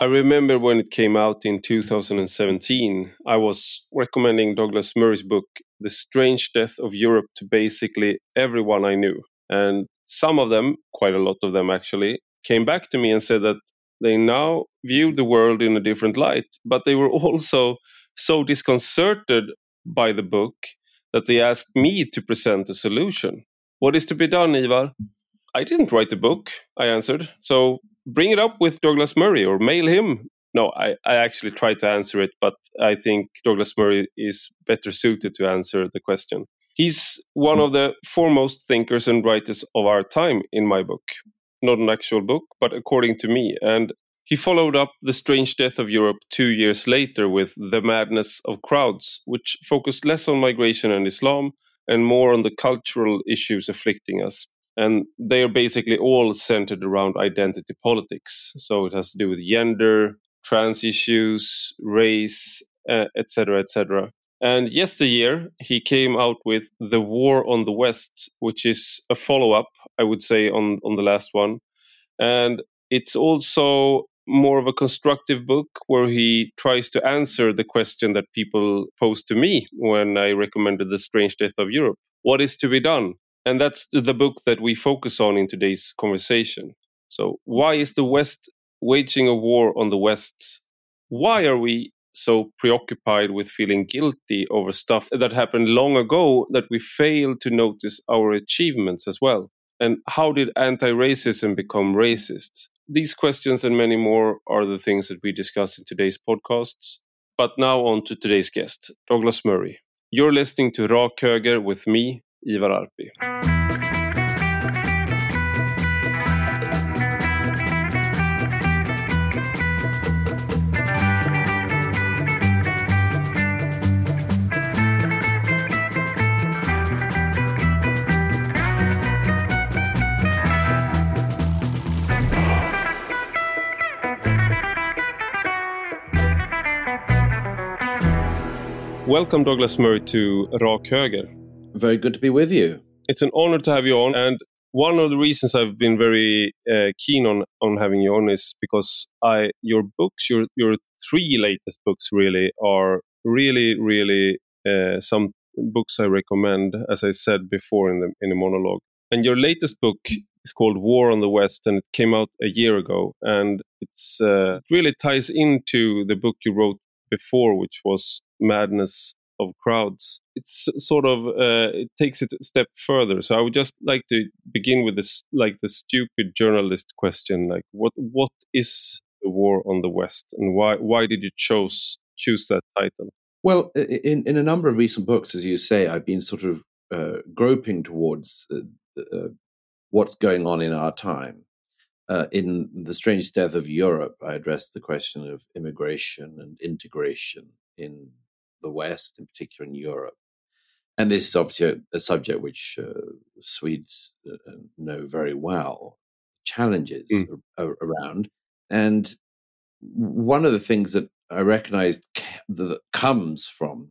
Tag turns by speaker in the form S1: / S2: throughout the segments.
S1: I remember when it came out in 2017, I was recommending Douglas Murray's book, The Strange Death of Europe, to basically everyone I knew. And some of them, quite a lot of them actually, came back to me and said that they now viewed the world in a different light, but they were also so disconcerted by the book that they asked me to present a solution. What is to be done, Ivar? I didn't write the book, I answered. So bring it up with Douglas Murray or mail him. No, I, I actually tried to answer it, but I think Douglas Murray is better suited to answer the question. He's one of the foremost thinkers and writers of our time in my book. Not an actual book, but according to me. And he followed up The Strange Death of Europe two years later with The Madness of Crowds, which focused less on migration and Islam and more on the cultural issues afflicting us and they are basically all centered around identity politics. So it has to do with gender, trans issues, race, etc., uh, etc. Et and yesteryear, he came out with The War on the West, which is a follow up, I would say, on, on the last one. And it's also more of a constructive book where he tries to answer the question that people posed to me when I recommended The Strange Death of Europe. What is to be done? And that's the book that we focus on in today's conversation. So, why is the West waging a war on the West? Why are we so preoccupied with feeling guilty over stuff that happened long ago that we fail to notice our achievements as well? And how did anti racism become racist? These questions and many more are the things that we discuss in today's podcasts. But now on to today's guest, Douglas Murray. You're listening to Rak Höger with me, Ivar Arpi. Welcome, Douglas Murray, to Rak Höger.
S2: Very good to be with you.
S1: It's an honor to have you on. And one of the reasons I've been very uh, keen on, on having you on is because I your books, your your three latest books, really are really, really uh, some books I recommend, as I said before in the in the monologue. And your latest book is called War on the West, and it came out a year ago. And it's uh, it really ties into the book you wrote before, which was Madness of crowds. It's sort of uh, it takes it a step further. So I would just like to begin with this, like the stupid journalist question, like what what is the war on the West, and why why did you choose choose that title?
S2: Well, in in a number of recent books, as you say, I've been sort of uh, groping towards uh, uh what's going on in our time. Uh, in the strange death of Europe, I addressed the question of immigration and integration in the West, in particular in Europe. And this is obviously a, a subject which uh, Swedes uh, uh know very well, challenges mm. around. And one of the things that I recognized that comes from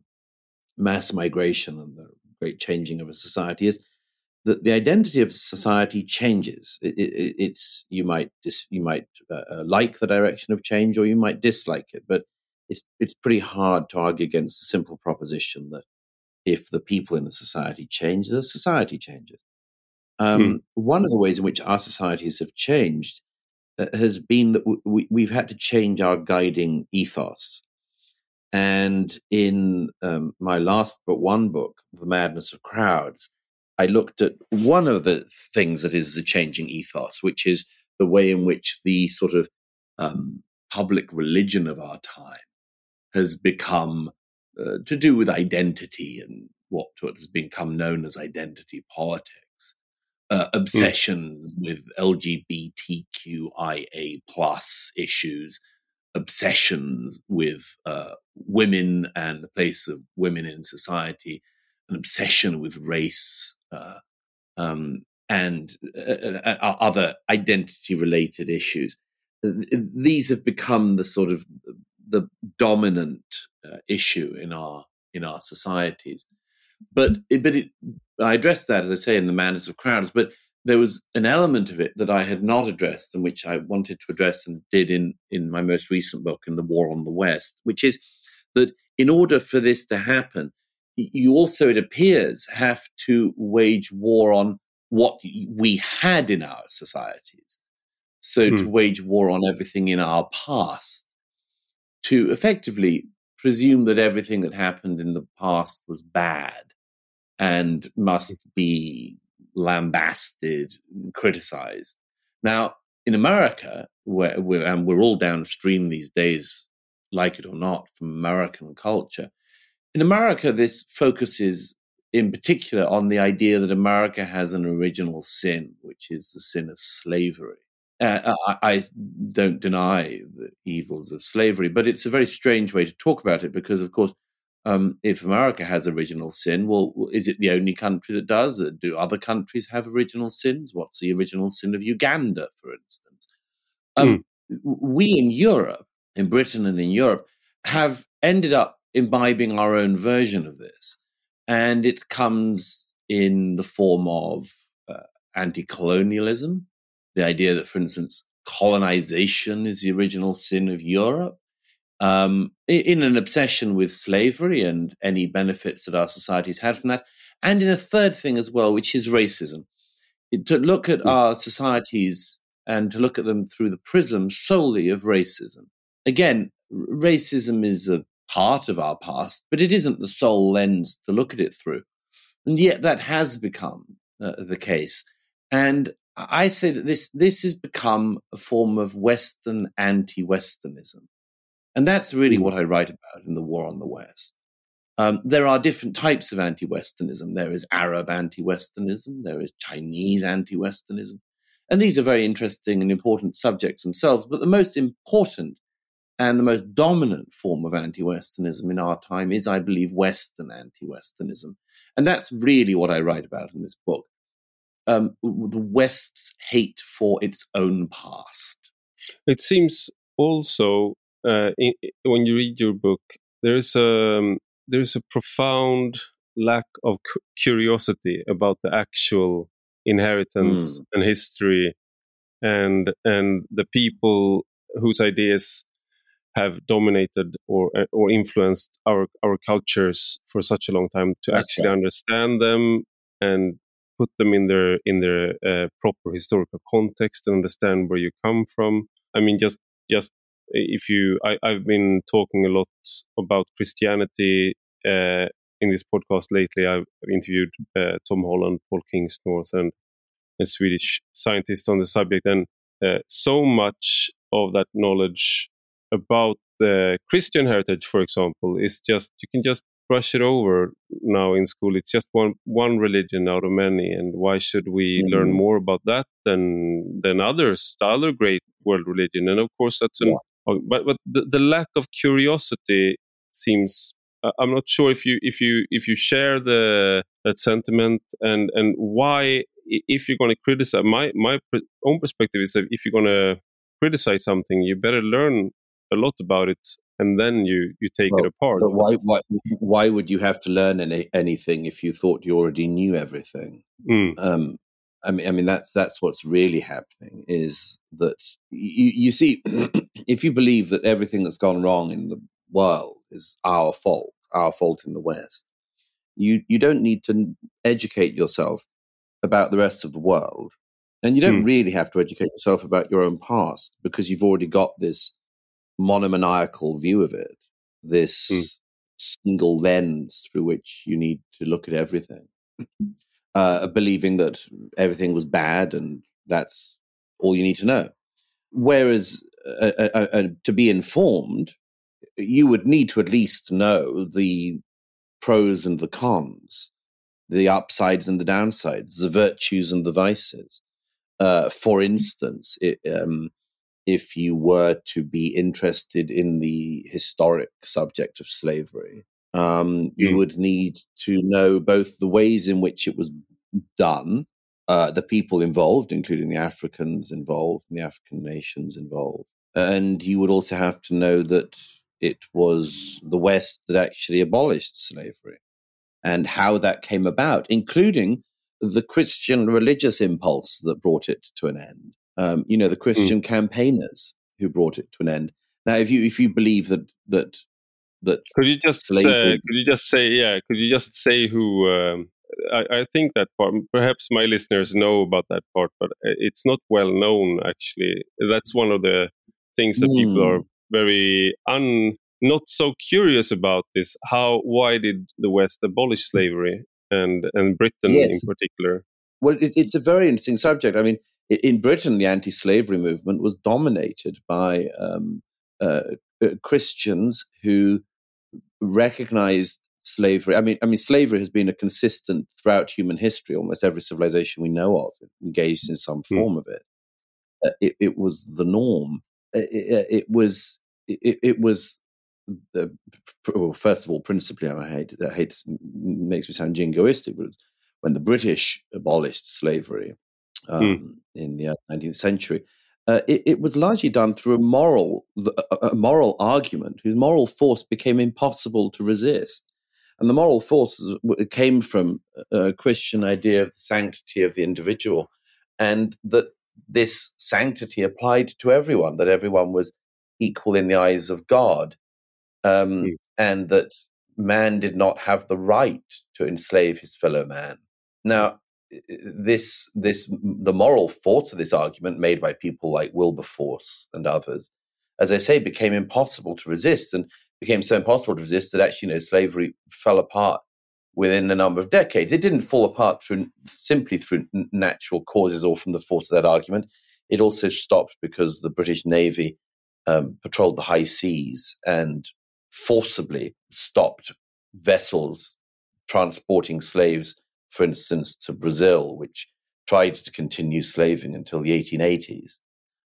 S2: mass migration and the great changing of a society is that the identity of society changes. It, it, it's you might dis, you might uh, uh, like the direction of change or you might dislike it, but it's it's pretty hard to argue against the simple proposition that if the people in the society change, the society changes. Um, hmm. One of the ways in which our societies have changed uh, has been that we, we've had to change our guiding ethos. And in um, my last but one book, The Madness of Crowds, I looked at one of the things that is the changing ethos, which is the way in which the sort of um, public religion of our time has become uh, to do with identity and what, what has become known as identity politics, uh, hmm. obsessions mm. with LGBTQIA plus issues, obsessions with uh, women and the place of women in society, an obsession with race. Uh, um, and uh, uh, other identity related issues. These have become the sort of the dominant uh, issue in our in our societies. But it, but it, I addressed that as I say in the madness of crowds. But there was an element of it that I had not addressed and which I wanted to address and did in, in my most recent book, in The War on the West, which is that in order for this to happen, you also, it appears, have to wage war on what we had in our societies. So to hmm. wage war on everything in our past, to effectively presume that everything that happened in the past was bad and must mm. be lambasted, criticized. Now, in America, where we're, and we're all downstream these days, like it or not, from American culture, in America, this focuses in particular on the idea that America has an original sin, which is the sin of slavery. Uh, I, I, don't deny the evils of slavery, but it's a very strange way to talk about it because, of course, um, if America has original sin, well, is it the only country that does? Do other countries have original sins? What's the original sin of Uganda, for instance? Um, mm. We in Europe, in Britain and in Europe, have ended up imbibing our own version of this. And it comes in the form of uh, anti colonialism, the idea that, for instance, colonization is the original sin of Europe, um, in an obsession with slavery and any benefits that our societies had from that, and in a third thing as well, which is racism. To look at hmm. our societies and to look at them through the prism solely of racism. Again, racism is a part of our past, but it isn't the sole lens to look at it through. And yet that has become uh, the case. And I say that this, this has become a form of Western anti Westernism. And that's really hmm. what I write about in The War on the West. Um, there are different types of anti Westernism. There is Arab anti Westernism, there is Chinese anti Westernism. And these are very interesting and important subjects themselves. But the most important and the most dominant form of anti Westernism in our time is, I believe, Western anti Westernism. And that's really what I write about in this book um, the West's hate for its own past.
S1: It seems also, uh, in, when you read your book, there's a, um, there's a profound lack of curiosity about the actual inheritance mm. and history and and the people whose ideas have dominated or uh, or influenced our our cultures for such a long time to That's actually right. understand them and put them in their in their uh, proper historical context and understand where you come from. I mean, just just if you, I, have been talking a lot about Christianity uh, in this podcast lately. I've interviewed uh, Tom Holland, Paul Kingsnorth, and a Swedish scientist on the subject, and uh, so much of that knowledge about the Christian heritage, for example, is just you can just brush it over now in school. It's just one one religion out of many, and why should we mm-hmm. learn more about that than than others, the other great world religion? And of course, that's an yeah. But but the, the lack of curiosity seems. I'm not sure if you if you if you share the that sentiment and and why if you're going to criticize my my own perspective is that if you're going to criticize something, you better learn a lot about it and then you you take well, it apart.
S2: But why why why would you have to learn any, anything if you thought you already knew everything? Mm. Um, I mean, I mean that's that's what's really happening is that you you see, if you believe that everything that's gone wrong in the world is our fault, our fault in the West, you you don't need to educate yourself about the rest of the world, and you don't mm. really have to educate yourself about your own past because you've already got this monomaniacal view of it, this mm. single lens through which you need to look at everything, uh, believing that everything was bad and that's all you need to know. Whereas uh, uh, uh, uh, to be informed, you would need to at least know the pros and the cons, the upsides and the downsides, the virtues and the vices. Uh, for instance, it, um, if you were to be interested in the historic subject of slavery. Um, you mm. would need to know both the ways in which it was done, uh, the people involved, including the Africans involved, and the African nations involved. And you would also have to know that it was the West that actually abolished slavery and how that came about, including the Christian religious impulse that brought it to an end. Um, you know, the Christian mm. campaigners who brought it to an end. Now, if you if you believe that that that
S1: could you just slavery... uh, could you just say yeah could you just say who um, I, I, think that part perhaps my listeners know about that part but uh, it's not well known actually that's one of the things that mm. people are very un not so curious about this how why did the west abolish slavery and and britain yes. in particular
S2: well it, it's a very interesting subject i mean in britain the anti-slavery movement was dominated by um, uh, uh, christians who recognized slavery. I mean, I mean, slavery has been a consistent throughout human history. Almost every civilization we know of engaged in some hmm. form mm. of it. Uh, it. It was the norm. Uh, it, uh, it was. It, it was. The, well, first of all, principally, I hate. I hate makes me sound jingoistic, but when the British abolished slavery. Um, mm. in the 19th century, uh, it, it, was largely done through a moral, a moral argument whose moral force became impossible to resist. And the moral force came from a Christian idea of the sanctity of the individual, and that this sanctity applied to everyone, that everyone was equal in the eyes of God, um, mm. and that man did not have the right to enslave his fellow man. Now, this this the moral force of this argument made by people like Wilberforce and others, as I say, became impossible to resist and became so impossible to resist that actually, you know, slavery fell apart within a number of decades. It didn't fall apart through simply through natural causes or from the force of that argument. It also stopped because the British Navy um, patrolled the high seas and forcibly stopped vessels transporting slaves for instance, to Brazil, which tried to continue slaving until the 1880s.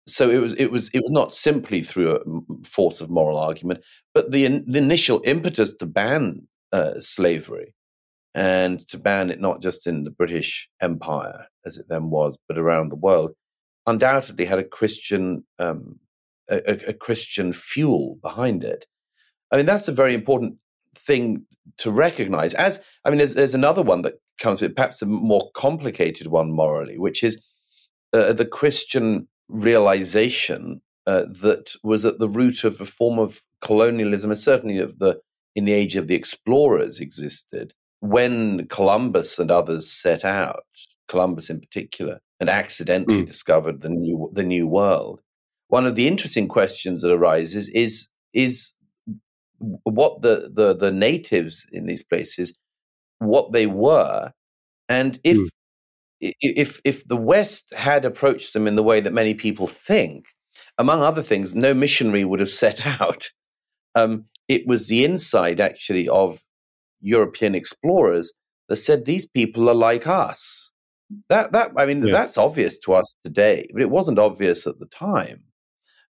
S2: So it was it was it was not simply through a force of moral argument, but the, the initial impetus to ban uh, slavery and to ban it not just in the British Empire as it then was, but around the world, undoubtedly had a Christian um, a, a, Christian fuel behind it. I mean, that's a very important thing to recognize. As I mean, there's, there's another one that comes with perhaps a more complicated one morally, which is uh, the Christian realization uh, that was at the root of a form of colonialism, and certainly of the in the age of the explorers existed when Columbus and others set out. Columbus, in particular, and accidentally mm. discovered the new the new world. One of the interesting questions that arises is is what the, the, the natives in these places, what they were, and if mm. if if the West had approached them in the way that many people think, among other things, no missionary would have set out. Um, it was the inside actually of European explorers that said these people are like us. That that I mean yeah. that's obvious to us today, but it wasn't obvious at the time.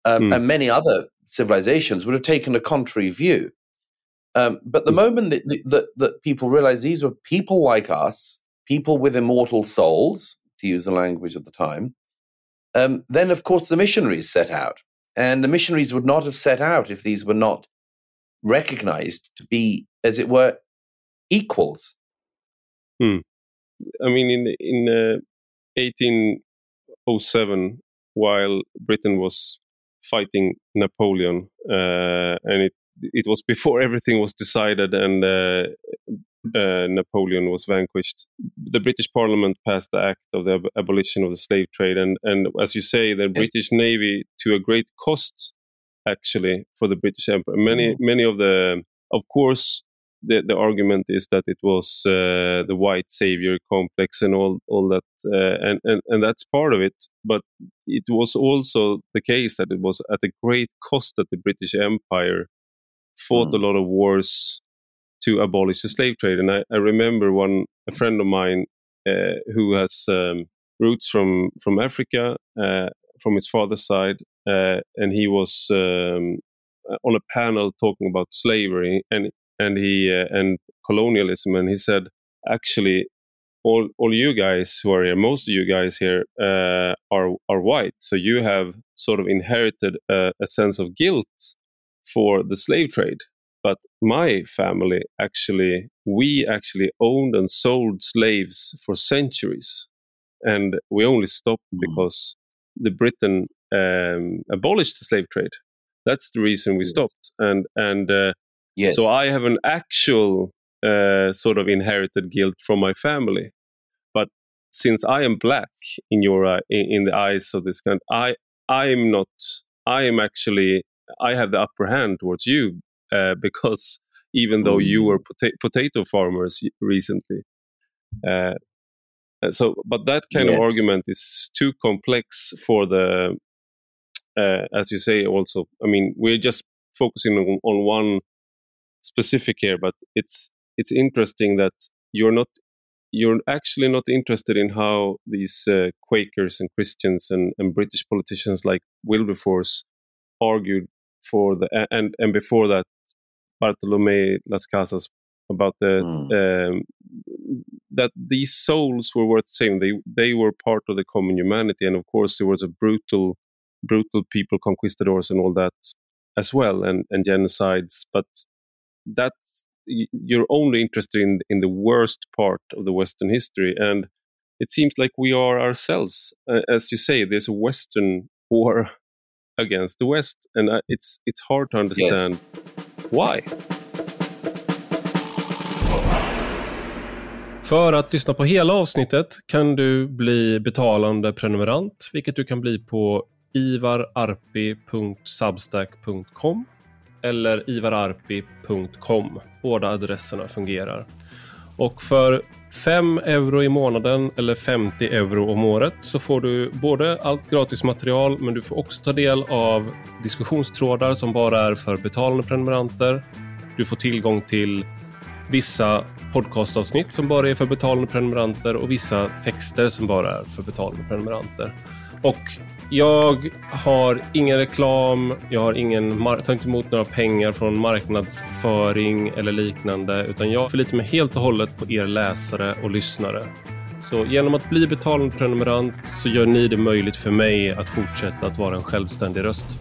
S2: Um, mm. And many other civilizations would have taken a contrary view. Um, but the mm. moment that, that, that people realized these were people like us, people with immortal souls, to use the language of the time, um, then of course the missionaries set out. And the missionaries would not have set out if these were not recognized to be, as it were, equals.
S1: Hmm. I mean, in in uh, 1807, while Britain was fighting Napoleon, uh, and it it was before everything was decided and uh, uh, Napoleon was vanquished. The British Parliament passed the Act of the ab- Abolition of the Slave Trade, and and as you say, the British Navy, to a great cost, actually, for the British Empire. Many mm-hmm. many of the, of course, the, the argument is that it was uh, the white savior complex and all all that uh, and, and and that's part of it but it was also the case that it was at a great cost that the british empire fought mm. a lot of wars to abolish the slave trade and i, I remember one a friend of mine uh, who has um, roots from from africa uh, from his father's side uh, and he was um, on a panel talking about slavery and and he uh, and colonialism, and he said, actually, all all you guys who are here, most of you guys here uh, are are white, so you have sort of inherited a, a sense of guilt for the slave trade. but my family actually, we actually owned and sold slaves for centuries. And we only stopped mm. because the Britain um, abolished the slave trade. That's the reason we stopped. And, and uh, yes. so I have an actual uh, sort of inherited guilt from my family. But since I am black in your uh, in, in, the eyes of this kind, I I am not. I am actually I have the upper hand towards you uh, because even though you were mm. pota- potato farmers recently. Uh, so, but that kind yes. of argument is too complex for the, uh, as you say. Also, I mean, we're just focusing on, on one specific here, but it's it's interesting that you're not you're actually not interested in how these uh, Quakers and Christians and, and, British politicians like Wilberforce argued for the and and before that Bartolome Las Casas about the mm. um, that these souls were worth saving. They they were part of the common humanity, and of course there was a brutal brutal people, conquistadors, and all that as well, and and genocides. But that's you're only interested in in the worst part of the Western history, and it seems like we are ourselves. Uh, as you say, there's a Western war against the West, and uh, it's it's hard to understand yes. why.
S3: För att lyssna på hela avsnittet kan du bli betalande prenumerant, vilket du kan bli på ivararpi.substack.com eller ivararpi.com. Båda adresserna fungerar. Och för 5 euro i månaden eller 50 euro om året så får du både allt gratis material men du får också ta del av diskussionstrådar som bara är för betalande prenumeranter. Du får tillgång till vissa podcastavsnitt som bara är för betalande prenumeranter och vissa texter som bara är för betalande prenumeranter. Och jag har ingen reklam, jag har ingen tar inte emot några pengar från marknadsföring eller liknande, utan jag förlitar mig helt och hållet på er läsare och lyssnare. Så genom att bli betalande prenumerant så gör ni det möjligt för mig att fortsätta att vara en självständig röst.